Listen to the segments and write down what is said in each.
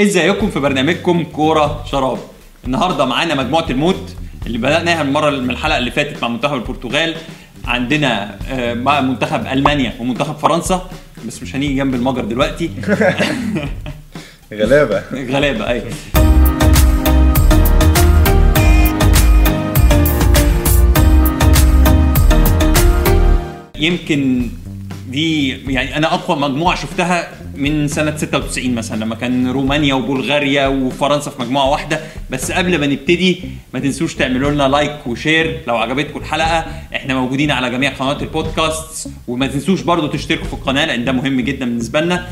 ازيكم في برنامجكم كورة شراب؟ النهارده معانا مجموعة الموت اللي بدأناها المره من الحلقة اللي فاتت مع منتخب البرتغال. عندنا آه، مع منتخب ألمانيا ومنتخب فرنسا. بس مش هنيجي جنب المجر دلوقتي. غلابة. غلابة أيوه. يمكن دي يعني أنا أقوى مجموعة شفتها من سنة 96 مثلا لما كان رومانيا وبلغاريا وفرنسا في مجموعة واحدة. بس قبل ما نبتدي ما تنسوش تعملوا لنا like و share لو عجبتكم الحلقة إحنا موجودين على جميع قنوات البودكاست وما تنسوش برضو تشتركوا في القناة لأن ده مهم جدا بالنسبة لنا.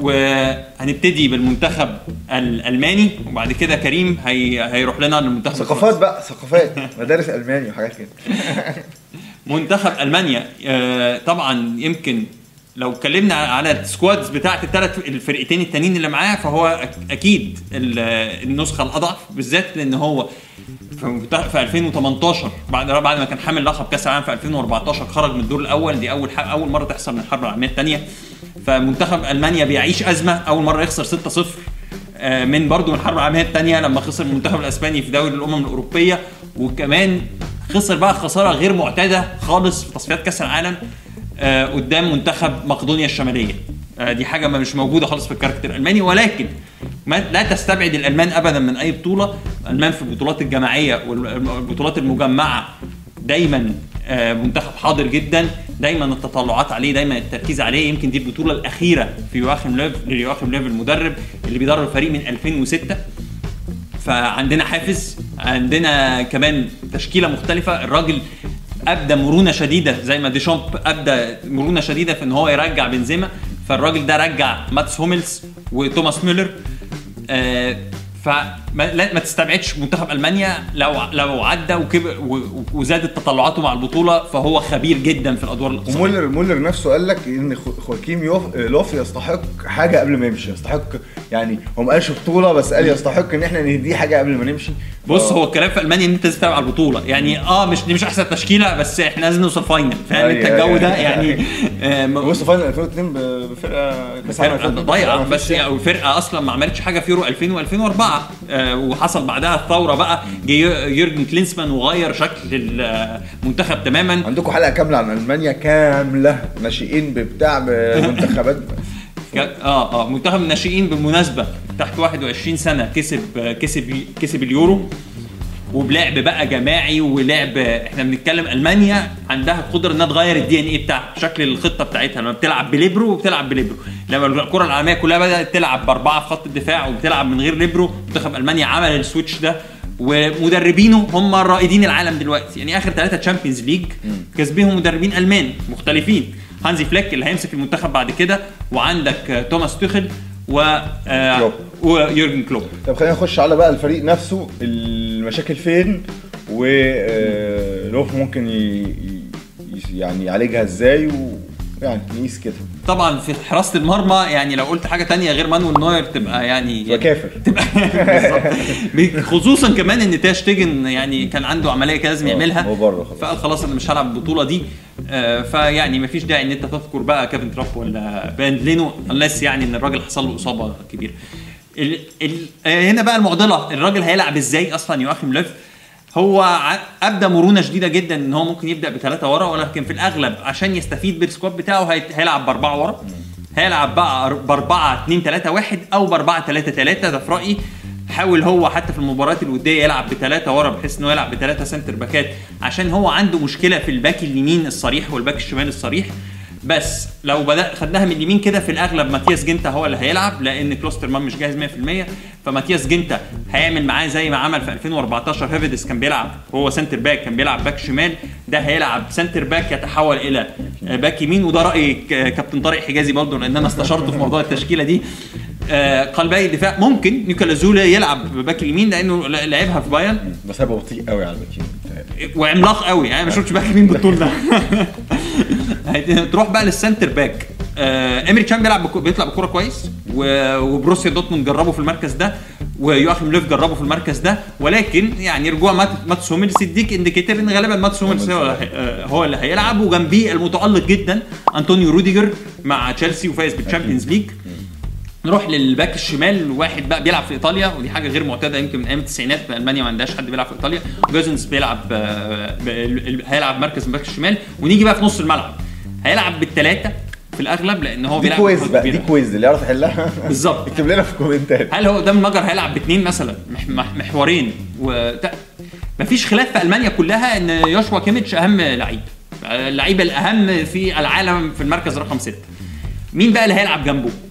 وهنبتدي بالمنتخب الألماني. وبعد كده كريم هي... هيروح لنا للمنتخب ثقافات بقى ثقافات. مدارس ألماني وحاجات كده. منتخب ألمانيا آه، طبعا يمكن لو اتكلمنا على السكوادز بتاعت الثلاث الفرقتين التانيين اللي معاه فهو أكيد ال- النسخة الأضعف بالذات لأن هو في منتخب- في 2018 بعد بعد ما كان حامل لقب كأس العالم في 2014 خرج من الدور الأول. دي أول أول مرة تحصل من الحرب العالمية الثانية فمنتخب ألمانيا بيعيش أزمة. أول مرة يخسر 6-0 آه، من برضه من الحرب العالمية الثانية لما خسر من المنتخب الأسباني في دوري الأمم الأوروبية. وكمان خسر بقى خسارة غير معتادة خالص في تصفيات كأس العالم. قدام منتخب مقدونيا الشمالية. آه، دي حاجة ما مش موجودة خالص في ال character الألماني ولكن ما لا تستبعد الألمان ابدا من أي بطولة. الألمان في البطولات الجماعية والبطولات المجمعة دايما آه، منتخب حاضر جدا. دايما التطلعات عليه دايما التركيز عليه. يمكن دي البطولة الأخيرة في يواخيم ليف ليواخيم ليف المدرب اللي بيدرب الفريق من 2006 فعندنا حافز عندنا كمان تشكيلة مختلفة. الراجل أبدى مرونة شديدة زي ما ديشامب أبدى مرونة شديدة في إن هو يرجع بنزيما. فالراجل ده رجع ماتس هوملز وتوماس ميلر آه فما لا- ما تستبعدش منتخب ألمانيا لو لو عدى وكبر وزادت تطلعاته مع البطولة فهو خبير جدا في الأدوار الاقصائيه ومولر مولر نفسه قال لك إن خو- خواكيم يوف لوف يستحق حاجة قبل ما يمشي يستحق يعني هو ما قالش بطولة بس قال يستحق إن إحنا نديه حاجة قبل ما نمشي. بص هو الكلام في ألمانيا إن أنت لازم تلعب على البطولة. يعني آه مش دي مش أحسن تشكيلة بس إحنا لازم نوصل final. فاهم؟ أنت الجو. ده يعني وصل final 2002 ب- بفرقة فرقة 2002. ضايعة ما بس يعني الفرقه أصلا ما عملتش حاجة في يورو 2000 و2004 آه وحصل بعدها الثورة بقى جه يورجن كلينسمان وغير شكل المنتخب تماما. عندكم حلقة كاملة عن ألمانيا؟ كاملة. ناشئين ببتاع بمنتخبات. ك- آه آه منتخب الناشئين بالمناسبه تحت 21 سنة كسب كسب كسب اليورو. وبلعب بقى جماعي ولعب إحنا بنتكلم ألمانيا عندها القدره إنها تغير ال DNA بتاعها شكل الخطة بتاعتها لما بتلعب بليبرو وبتلعب بليبرو. لما الكرة العالمية كلها بدأت تلعب بأربعة في خط الدفاع وبتلعب من غير ليبرو منتخب ألمانيا عمل ال switch ده. ومدربينه هم رائدين العالم دلوقتي يعني آخر ثلاثة Champions League كسبهم مدربين ألمان مختلفين. هانزي فليك اللي هيمسك المنتخب بعد كده وعندك توماس توخل و آه، كلوب. ويورجن كلوب طب خلينا نخش على بقى الفريق نفسه المشاكل فين ولوف ممكن ي... يعني يعالجها إزاي ويعني نقيس كده طبعا في حراسة المرمى يعني لو قلت حاجة تانية غير مانويل نوير تبقى يعني تبقى كافر. تبقى. خصوصا كمان إن تير شتيجن يعني كان عنده عملية كان لازم آه، يعملها. فقال خلاص أنا مش هلعب البطولة دي آه، فيعني مفيش داعي إن أنت تذكر بقى كيفن تراب ولا بيرند لينو unless يعني إن الراجل حصل له إصابة كبيرة. ال ال آه، هنا بقى المعضلة الراجل هيلعب إزاي أصلا يواخيم لوف هو أبدى مرونة شديدة جدا إن هو ممكن يبدأ بثلاثه ورا ولكن في الأغلب عشان يستفيد بال squad بتاعه هي- هيلعب بأربعة ورا. هيلعب بقى ب 4 2 3 1 أو ب 4 3 3 ده في رأيي. حاول هو حتى في المباريات الودية يلعب بثلاثه ورا بحيث إنه يلعب بثلاثه سنتر باكات عشان هو عنده مشكلة في الباك اليمين الصريح والباك الشمال الصريح. بس لو بدأ خدناها من اليمين كده في الأغلب ماتياس جينتر هو اللي هيلعب لأن كلوسترمان مش جاهز 100% فماتياس جينتر هيعمل معاه زي ما عمل في 2014 هوفيديس كان بيلعب هو center back كان بيلعب باك شمال. ده هيلعب center back يتحول إلى باك يمين. وده رأي كابتن طارق حجازي برضه لأن أنا استشرته في موضوع التشكيلة دي. قلبي الدفاع ممكن نيكلاس زوله يلعب باك يمين لأنه لعبها في بايرن. بس هيبقى بطيء قوي على الباكين وعملاق قوي يعني ما شفتش باك يمين بالطول ده. تروح بقى لل center back آه امري تشان بيلعب بيطلع بكورة كويس وبروسيا دورتموند جربه في المركز ده ويواخيم لوف جربه في المركز ده ولكن يعني رجوع مات ماتس هوملز يديك indicator إن غالبا ماتس هوملز هو, آه، هو اللي هيلعب وجنبيه المتألق جدا أنطونيو روديجر مع تشيلسي وفايز بال Champions League نروح للباك الشمال واحد بقى بيلعب في إيطاليا ودي حاجة غير معتادة يمكن من أيام التسعينات في ألمانيا ما عندهاش حد بيلعب في إيطاليا. جوزنز بيلعب آه، هيلعب مركز الباك الشمال ونيجي بقى في نص الملعب. هيلعب بالثلاثه في الأغلب لأن هو دي بيلعب quiz بخطوط بقى دي. quiz اللي يعرف يحلها. بالظبط. اكتب لنا في الكومنتات هل هو قدام المجر هيلعب باثنين مثلا؟ مح- مح- محورين. و مفيش خلاف في ألمانيا كلها إن يوشوا كيميتش أهم لعيب. اللعيب الأهم في العالم في المركز رقم ستة. مين بقى اللي هيلعب جنبه؟ آه،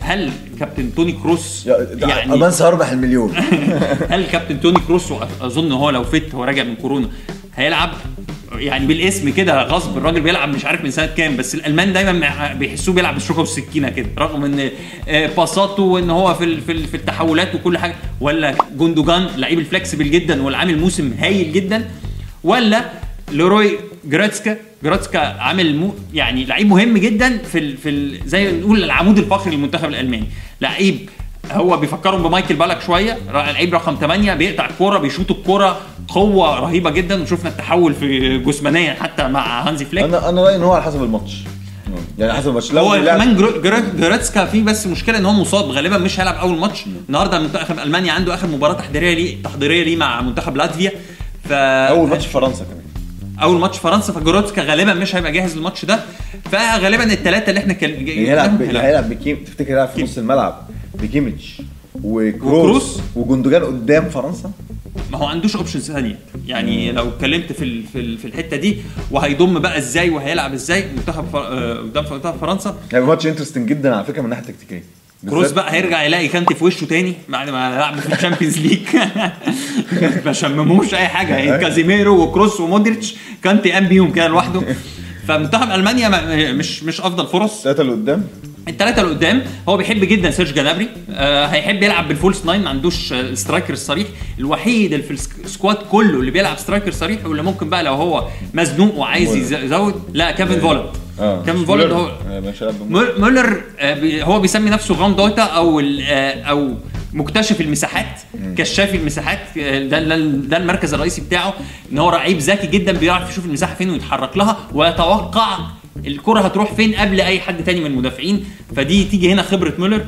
هل كابتن توني كروس يعني امانس هربح المليون. هل كابتن توني كروس اظن هو لو فت هو راجع من كورونا هيلعب؟ يعني بالاسم كده غصب الراجل بيلعب مش عارف من سنة كام بس الألمان دايما بيحسوه بيلعب بالشوكة والسكينة كده رغم إن آه، باساته وإن هو في في ال- في التحولات وكل حاجة. ولا جوندوجان لعيب الفلكسبل جدا والعامل موسم هايل جدا ولا لوروي جراتسكا جراتسكا عامل مو يعني لعيب مهم جدا في ال في ال زي نقول العمود الفقري للمنتخب الألماني. لعيب هو بيفكرهم بمايكل بالك شوية لعيب رقم 8 بيقطع الكورة بيشوط الكورة قوة رهيبة جدا وشفنا التحول في جسمانيا حتى مع هانزي فليك. أنا أنا رأيي إن هو على حسب الماتش. يعني حسب الماتش. هو بيلعب- كمان جوريتسكا فيه بس مشكلة إن هو مصاب غالبا مش هيلعب أول ماتش. النهارده منتخب ألمانيا عنده آخر مباراة تحضيرية ليه تحضيرية ليه مع منتخب لاتفيا. ف أول ماتش في فرنسا كمان. أول ماتش فرنسا فجوريتسكا غالبا مش هيبقى جاهز للماتش ده. فغالبا الثلاثه اللي إحنا كان يعني هيلعب هيلعب مين تفتكر هيلعب في نص الملعب؟ بكيميتش وكروس. وكروس. وجندوجان قدام فرنسا؟ ما هو عندوش options ثانية. يعني لو اتكلمت في في ال- في الحتة دي وهيضم بقى إزاي وهيلعب إزاي؟ منتخب فر- آه، قدام منتخب فرنسا. هيبقى ماتش interesting جدا على فكرة من الناحيه التكتيكيه كروس بقى هيرجع يلاقي كانتي في وشه تاني بعد ما لعب في الشامبيونز ليج. ما شمموش أي حاجة. يعني كازيميرو وكروس ومودريتش كانتي قام بيهم كده لوحده. فمنتخب ألمانيا ما- مش مش أفضل فرص. الثلاثه اللي قدام. الثلاثه اللي قدام هو بيحب جدا سيرج جنابري آه هيحب يلعب بال false nine ما عندوش striker الصريح الوحيد اللي في ال squ- ال squad كله اللي بيلعب striker صريح واللي ممكن بقى لو هو مزنوق وعايز يزود لا كيفن فولند آه كيفن هو آه، مولر آه، هو بيسمي نفسه غاوم دويتا أو آه، أو مكتشف المساحات كشاف المساحات. آه، ده ده المركز الرئيسي بتاعه إن هو لعيب ذكي جدا بيعرف يشوف المساحة فين ويتحرك لها ويتوقع الكرة هتروح فين قبل أي حد تاني من المدافعين. فدي تيجي هنا خبرة مولر.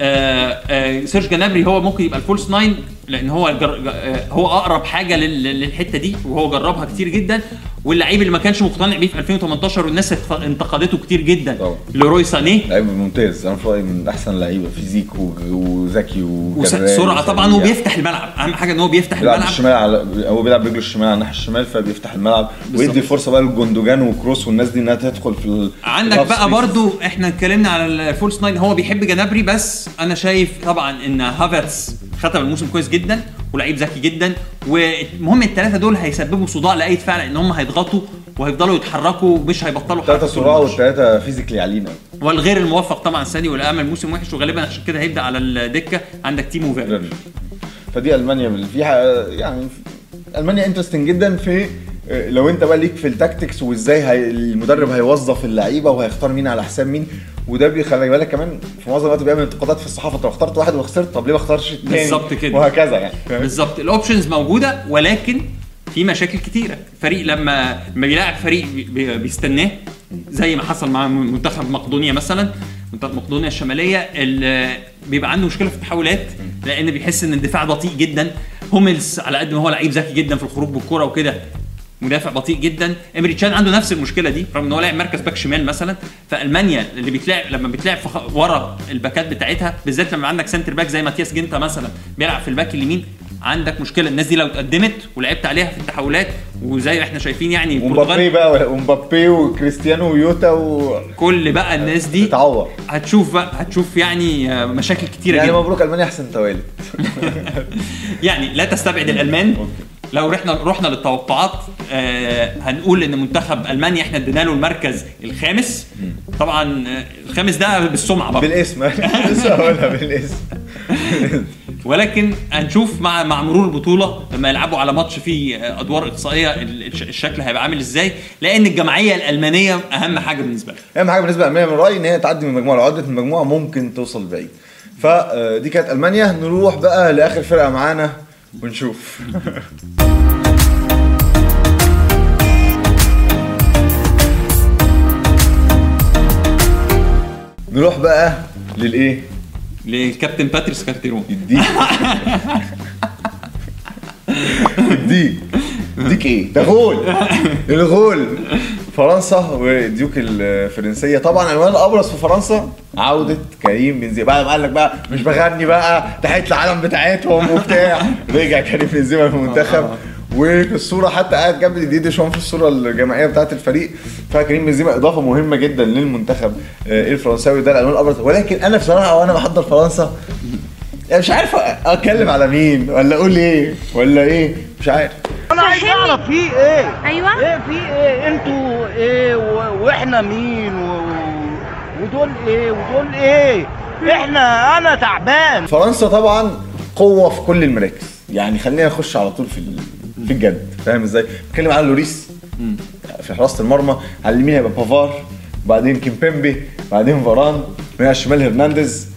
آه آه سيرج جنابري هو ممكن يبقى ال false nine. لأن هو الجر... هو أقرب حاجة لل... للحتة دي وهو جربها كتير جدا واللعيب اللي ما كانش مقتنع بيه في 2018 والناس انتقدته كتير جدا طبعا. لروي سانيه لعيب ممتاز أنا في رأيي من أحسن اللعيبه physique وذكي وسرعه طبعا. وبيفتح الملعب أهم حاجة إن هو بيفتح بيلعب الملعب بالشمال على هو بيلعب برجله الشمال على الناحية الشمال فبيفتح الملعب. ويدي فرصة بقى لجوندوجان وكروس والناس دي إنها تدخل في ال- عندك بقى. برضو إحنا اتكلمنا على ال false nine هو بيحب جنابري بس أنا شايف طبعا إن هافرتس ختم الموسم كويس جدا ولعيب ذكي جدا والمهم الثلاثه دول هيسببوا صداع لأي دفاع لأن هم هيضغطوا وهيفضلوا يتحركوا ومش هيبطلوا ثلاثة صراع الماتش. والثلاثه physically عاليين قوي والغير الموفق طبعا السنة وعامل موسم وحش وغالبا عشان كده هيبدأ على الدكة. عندك تيمو فيرنر. فدي ألمانيا فيها يعني ألمانيا interesting جدا في لو انت بقى ليك في ال tactics وازاي هي المدرب هيوظف اللعيبة وهيختار مين على حساب مين وده بيخلي بالك كمان في معظم الوقت بيعمل انتقادات في الصحافة طب اخترت واحد وخسرت طب ليه ما اختارش التاني؟ بالظبط كده. وهكذا يعني. بالظبط. ال options موجودة ولكن في مشاكل كتيرة. فريق لما لما بيلاعب فريق بي- بي- بيستناه زي ما حصل مع منتخب مقدونيا مثلا. منتخب مقدونيا الشمالية بيبقى عنده مشكلة في التحولات لأن بيحس إن الدفاع بطيء جدا. هوملز على قد ما هو لعيب ذكي جدا في الخروج بالكرة وكده مدافع بطيء جدا. امري تشان عنده نفس المشكلة دي رغم إن هو لاعب مركز back شمال مثلا. فألمانيا اللي بيتلعب لما خ- ورا الباكات بتاعتها بالذات لما عندك center back زي ماتياس جينتر مثلا بيلعب في الباك اليمين عندك مشكلة. الناس دي لو اتقدمت ولعبت عليها في التحولات وزي ما إحنا شايفين يعني ومبابي بقى ومبابي وكريستيانو ويوتا و كل بقى الناس دي تتعور هتشوف بقى هتشوف يعني مشاكل كتيرة يعني جدا. مبروك ألمانيا أحسن توالد يعني لا تستبعد الألمان. لو رحنا رحنا للتوقعات آه هنقول إن منتخب ألمانيا إحنا ادينا له المركز الخامس. طبعا آه، الخامس ده بالسمعة برضه بالاسم. لسه هقولها بالاسم. ولكن هنشوف مع مع مرور البطولة لما يلعبوا على ماتش فيه آه، أدوار إقصائية ال- الش- الشكل هيبقى عامل إزاي. لأن الجماعية الألمانية أهم حاجة بالنسبة لها أهم حاجة بالنسبة لالمانيا من رأيي إن هي تعدي من المجموعه لو عدت من المجموعه ممكن توصل بعيد. فدي كانت ألمانيا. نروح بقى لآخر فرقة معانا. ونشوف. نروح بقى للإيه؟ للكابتن باتريس كارتيرون. يديك يديك يديك إيه؟ ده غول الغول. فرنسا والديوك الفرنسية. طبعا العنوان الأبرز في فرنسا عودة كريم بنزيما. بعد ما قال لك بقى مش بغني بقى تحيه العالم بتاعتهم وبتاع. رجع كريم بنزيما في المنتخب. وفي الصورة حتى قاعد جنب ديدي ديشان في الصورة الجماعية بتاعت الفريق. فكريم بنزيما إضافة مهمة جدا للمنتخب آه، الفرنساوي. ده العنوان الأبرز. ولكن أنا بصراحة وأنا بحضر فرنسا مش عارف أتكلم على مين ولا أقول إيه ولا إيه. مش عارف. أنا عايز. أعرف في إيه؟ أيوه. إيه في إيه؟ أنتوا إيه. وإحنا مين و... ودول إيه ودول إيه؟ إحنا أنا تعبان. فرنسا طبعا قوة في كل المراكز. يعني خلينا نخش على طول في في الجد. فاهم إزاي؟ بتكلم على لوريس. في حراسة المرمى. على اليمين هيبقى بافار. بعدين كيمبيمبي. بعدين فاران. من على الشمال هرنانديز.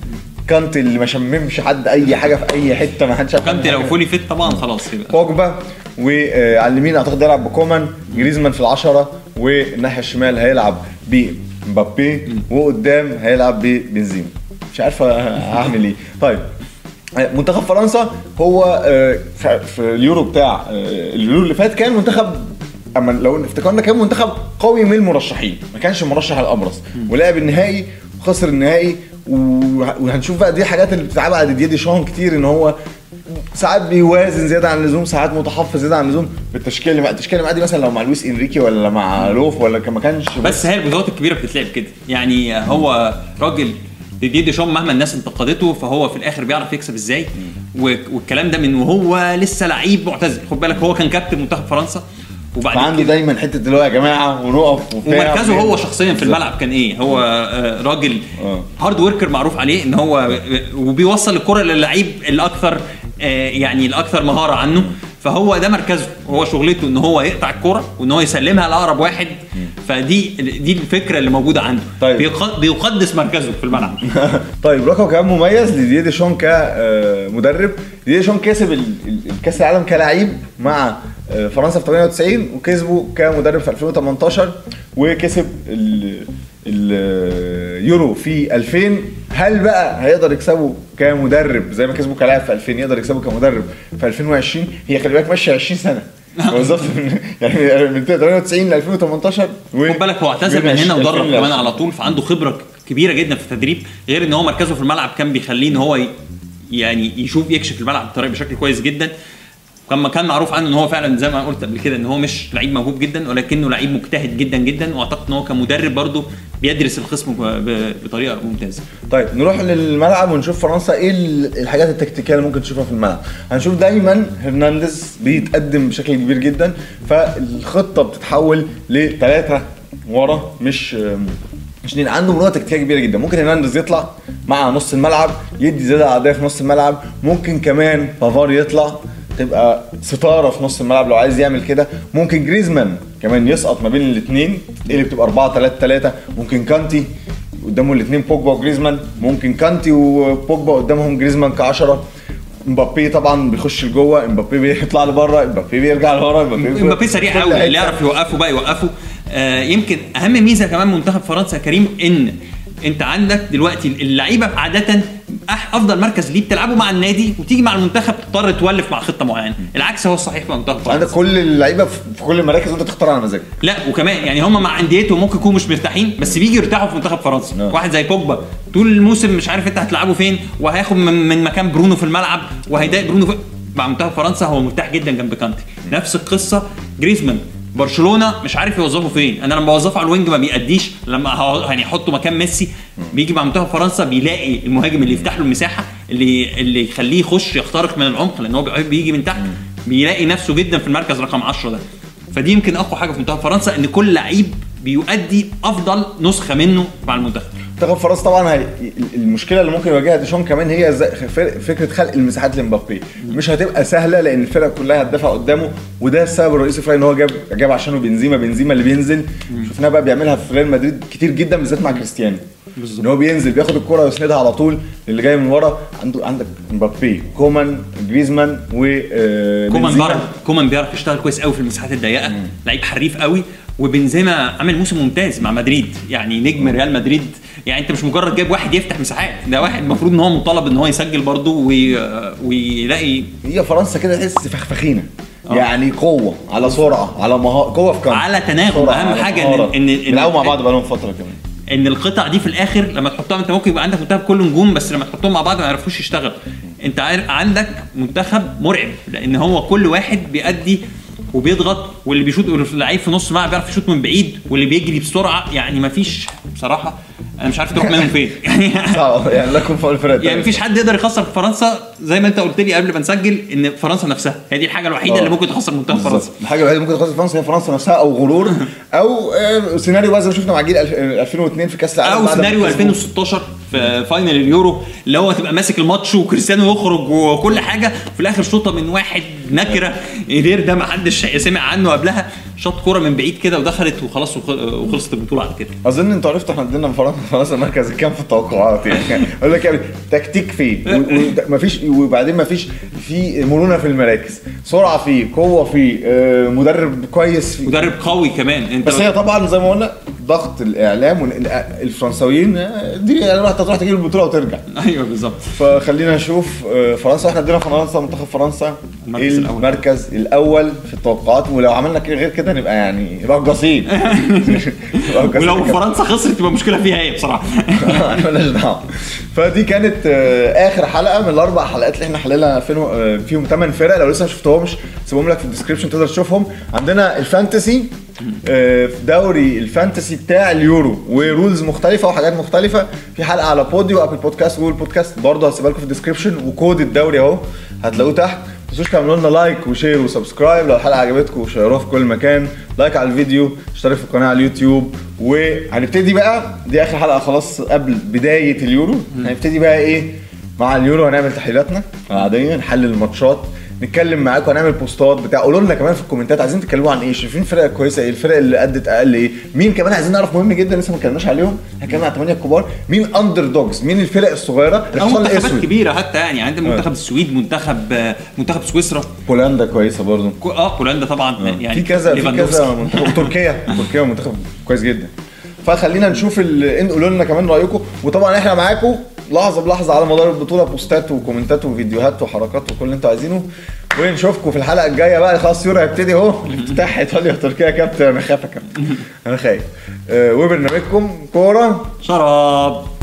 كانتي اللي ما شممش حد أي حاجة في أي حتة ما حدش عارف كانت عنه لو. فولي فيت طبعا خلاص يبقى. بوجبا وعلى اليمين اعتقد هيلعب بكومان جريزمان في العشرة والناحية الشمال هيلعب بمبابي وقدام هيلعب ببنزيما. مش عارف هعمل إيه. طيب منتخب فرنسا هو آه، في اليورو بتاع آه، اليورو اللي فات كان منتخب أما لو افتكرنا كان منتخب قوي من المرشحين ما كانش المرشح الأبرز. ولعب النهائي وخسر النهائي وهنشوف بقى دي حاجات اللي بتتعب على ديدييه ديشان كتير إن هو ساعات بيوازن زيادة عن اللزوم ساعات متحفظ زيادة عن اللزوم. بالتشكيله اللي مع التشكيله اللي دي مثلا لو مع لويس إنريكي ولا مع لوف ولا ما كانش بس هي البطولات الكبيرة بتتلعب كده. يعني هو راجل ديدي ديشان مهما الناس انتقدته فهو في الآخر بيعرف يكسب إزاي. والكلام ده من وهو لسه لعيب معتزل. خد بالك هو كان كابتن منتخب فرنسا. وبعد فعنده دايما حتة اللي هو يا جماعة ونقف ومركزه هو شخصيا في الملعب كان إيه؟ هو آه، راجل آه. hard worker معروف عليه إن هو آه، وبيوصل الكرة للعيب الأكثر آه، يعني الأكثر مهارة عنه. فهو ده مركزه. هو شغلته إن هو يقطع الكرة وإن هو يسلمها لأقرب واحد. فدي دي الفكرة اللي موجودة عنده. طيب. بيق- بيقدس مركزه في الملعب. طيب رقم كمان مميز لديدي ديشان كمدرب ديدي ديشان كسب ال- ال- الكاس العالم كلاعب مع آه، فرنسا في 98 وكسبه كمدرب في 2018 وكسب ال- اليورو في 2000 هل بقى هيقدر يكسبه كمدرب؟ زي ما كسبه كلاعب في 2000 يقدر يكسبه كمدرب في 2020 هي خلي بالك ماشية 20 سنة. بالظبط. يعني من 98 ل 2018 و- خد بالك هو اعتزل من هنا ودرب كمان على طول فعنده خبرة كبيرة جدا في التدريب غير إن هو مركزه في الملعب كان بيخليه إن هو يعني يشوف يكشف الملعب بطريقة بشكل كويس جدا. كما كان معروف عنه إن هو فعلا زي ما قلت قبل كده إن هو مش لعيب موهوب جدا ولكنه لعيب مجتهد جدا جدا وأعتقد إن هو كمدرب برضه بيدرس الخصم بطريقة ممتازة. طيب نروح للملعب ونشوف فرنسا إيه ال- الحاجات التكتيكية اللي ممكن تشوفها في الملعب. هنشوف دايما هرنانديز بيتقدم بشكل كبير جدا فالخطة بتتحول لثلاثه ورا مش مش اتنين. عنده مرونه تكتيكية كبيرة جدا. ممكن هرنانديز يطلع مع نص الملعب يدي زيادة عاديه في نص الملعب. ممكن كمان بافار يطلع تبقى ستارة في نص الملعب. لو عايز يعمل كده ممكن جريزمان كمان يسقط ما بين الاثنين اللي بتبقى 4 3 3 ممكن كانتي قدامه الاثنين بوجبا وجريزمان. ممكن كانتي وبوجبا قدامهم جريزمان ك10 مبابي طبعا بيخش لجوه. مبابي بيطلع لبره. مبابي بيرجع لورا. مبابي مبابي سريع قوي. اللي يعرف يوقفه بقى يوقفه. آه يمكن أهم ميزة كمان منتخب فرنسا كريم إن أنت عندك دلوقتي اللعيبة عادة أفضل مركز ليه بتلعبه مع النادي وتيجي مع المنتخب تضطر تولف مع خطة معينة. العكس هو الصحيح في منتخب فرنسا. كل اللعيبة في كل المراكز وأنت تختار على مزاجك. لا وكمان يعني هم مع انديتهم ممكن يكونوا مش مرتاحين بس بيجي يرتاحوا في منتخب فرنسا. نعم. واحد زي بوجبا طول الموسم مش عارف انت هتلعبه فين وهياخد من, من مكان برونو في الملعب وهيضايق برونو في مع منتخب فرنسا هو مرتاح جدا جنب كانتي. نفس القصة جريزمان. برشلونة مش عارف يوظفه فين. أنا لما بوظفه على ال wing ما بيأديش. لما يعني احطه مكان ميسي بيجي مع منتخب فرنسا بيلاقي المهاجم اللي يفتح له المساحة اللي اللي يخليه يخش يخترق من العمق لأن هو بيحب يجي من تحت. بيلاقي نفسه جدا في المركز رقم 10 ده. فدي يمكن أقوى حاجة في منتخب فرنسا إن كل لعيب بيؤدي أفضل نسخة منه مع المنتخب. منتخب فرنسا طبعا هي المشكلة اللي ممكن يواجهها ديشان كمان هي فكرة خلق المساحات لمبابي. مش هتبقى سهلة لأن الفرقه كلها هتدافع قدامه وده السبب الرئيسي في إن هو جاب جاب عشانه بنزيما. بنزيما اللي بينزل شفناه بقى بيعملها في ريال مدريد كتير جدا بالذات مع كريستيانو. إن هو بينزل بياخد الكرة ويسندها على طول اللي جاي من ورا. عنده عندك مبابي كومان جريزمان و آه، كومان. بيعرف كومان بيعرف يشتغل كويس قوي في المساحات الضيقة. لعيب حريف قوي. وبنزيما عامل موسم ممتاز مع مدريد. يعني نجم ريال مدريد يعني انت مش مجرد جايب واحد يفتح مساحات ده واحد المفروض ان هو مطالب ان هو يسجل برضه وي... ويلاقي هي فرنسا كده تحس فخفخينة آه. يعني قوة على سرعة على مهاره قوة في كام على تناغم. سرعة، أهم على حاجة إن- مهارة. بيلعبوا مع بعض بقالهم فترة كمان إن القطع دي في الآخر لما تحطها أنت ممكن يبقى عندك منتخب كله نجوم بس لما تحطهم مع بعض ما يعرفوش يشتغل أنت عندك منتخب مرعب لأن هو كل واحد بيأدي وبيضغط واللي بيشوط اللعيب في نص الملعب بيعرف يشوط من بعيد واللي بيجري بسرعة يعني ما فيش بصراحة أنا مش عارف تروح منهم فين يعني صعب يعني لكم فوق الفرق يعني مفيش حد يقدر يخسر في فرنسا زي ما أنت قلت لي قبل ما نسجل إن فرنسا نفسها هي دي الحاجة الوحيدة آه. اللي ممكن تخسر منتخب فرنسا الحاجة الوحيدة اللي ممكن تخسر فرنسا هي فرنسا نفسها أو غرور أو آه، سيناريو بقى زي ما شفنا مع جيل الف- 2002 في كأس العالم أو سيناريو كسبوا. 2016 في final اليورو اللي هو تبقى ماسك الماتش وكريستيانو يخرج وكل حاجة في الآخر شوطة من واحد نكرة ايدير ده ما حدش سمع عنه قبلها. شاط كورة من بعيد كده ودخلت وخلاص وخ- وخلصت البطولة على كده. أظن أنتوا عرفتوا إحنا ادينا فرنسا المركز الكام في التوقعات يعني. أقول لك يعني تكتيك فيه ومفيش وبعدين مفيش في مرونة في المراكز. سرعة فيه قوة فيه آه، مدرب كويس فيه مدرب قوي كمان. أنت بس هي طبعا زي ما قلنا ضغط الإعلام والفرنساويين آه، دي يعني راح تروح تجيب البطولة وترجع. أيوه بالظبط. فخلينا نشوف آه، فرنسا. إحنا ادينا فرنسا منتخب فرنسا المركز الأول. المركز الأول في التوقعات. ولو عملنا كده غير كده نبقى يعني رقاصين ولو كده. فرنسا خسرت تبقى مشكله فيها هي بصراحة؟ مالناش دعوة. فدي كانت آه، آخر حلقة من الأربع حلقات اللي إحنا حللنا فيهم آه، فيهم 8 فرق. لو لسه ما شفتهمش سيبهم لك في الديسكربشن تقدر تشوفهم. عندنا ال fantasy آه، دوري ال fantasy بتاع اليورو و rules مختلفة وحاجات مختلفة. في حلقة على Spotify و Apple Podcast و Google Podcast برضه هسيبها لكم في ال description وكود الدوري أهو هتلاقوه تحت. تنسوش تعملوا لنا like و share و subscribe لو الحلقة عجبتكم وشيروها في كل مكان. like على الفيديو اشترك في القناة على اليوتيوب وهنبتدي بقى دي آخر حلقة خلاص قبل بداية اليورو. هنبتدي بقى إيه؟ مع اليورو هنعمل تحليلاتنا. العاديه نحلل الماتشات. نتكلم معاكم هنعمل بوستات بتاع. قولوا لنا كمان في الكومنتات عايزين تتكلموا عن إيه؟ شايفين فرق كويسة إيه؟ الفرق اللي أدت أقل إيه؟ مين كمان عايزين نعرف مهم جدا لسه ما اتكلمناش عليهم؟ هنتكلم عن 8 الكبار مين underdogs مين الفرق الصغيرة؟ أو منتخبات كبيرة حتى يعني. عندك منتخب السويد منتخب آه، منتخب سويسرا. بولندا كويسة برضه آه بولندا طبعا. يعني في كذا في. كذا منتخب. تركيا تركيا منتخب كويس جدا. فخلينا نشوف ال... قولوا لنا كمان رأيكم. وطبعا إحنا معاكم لحظة بلحظة على مدار البطولة بوستات وكومنتات وفيديوهات وحركات وكل اللي أنتوا عايزينه. ونشوفكم في الحلقة الجاية بقى. خلاص يورو هيبتدي اهو. الافتتاح إيطاليا وتركيا. يا كابتن أنا خايف يا كابتن. أنا خايف. آه، وبرنامجكم كورة. شراب.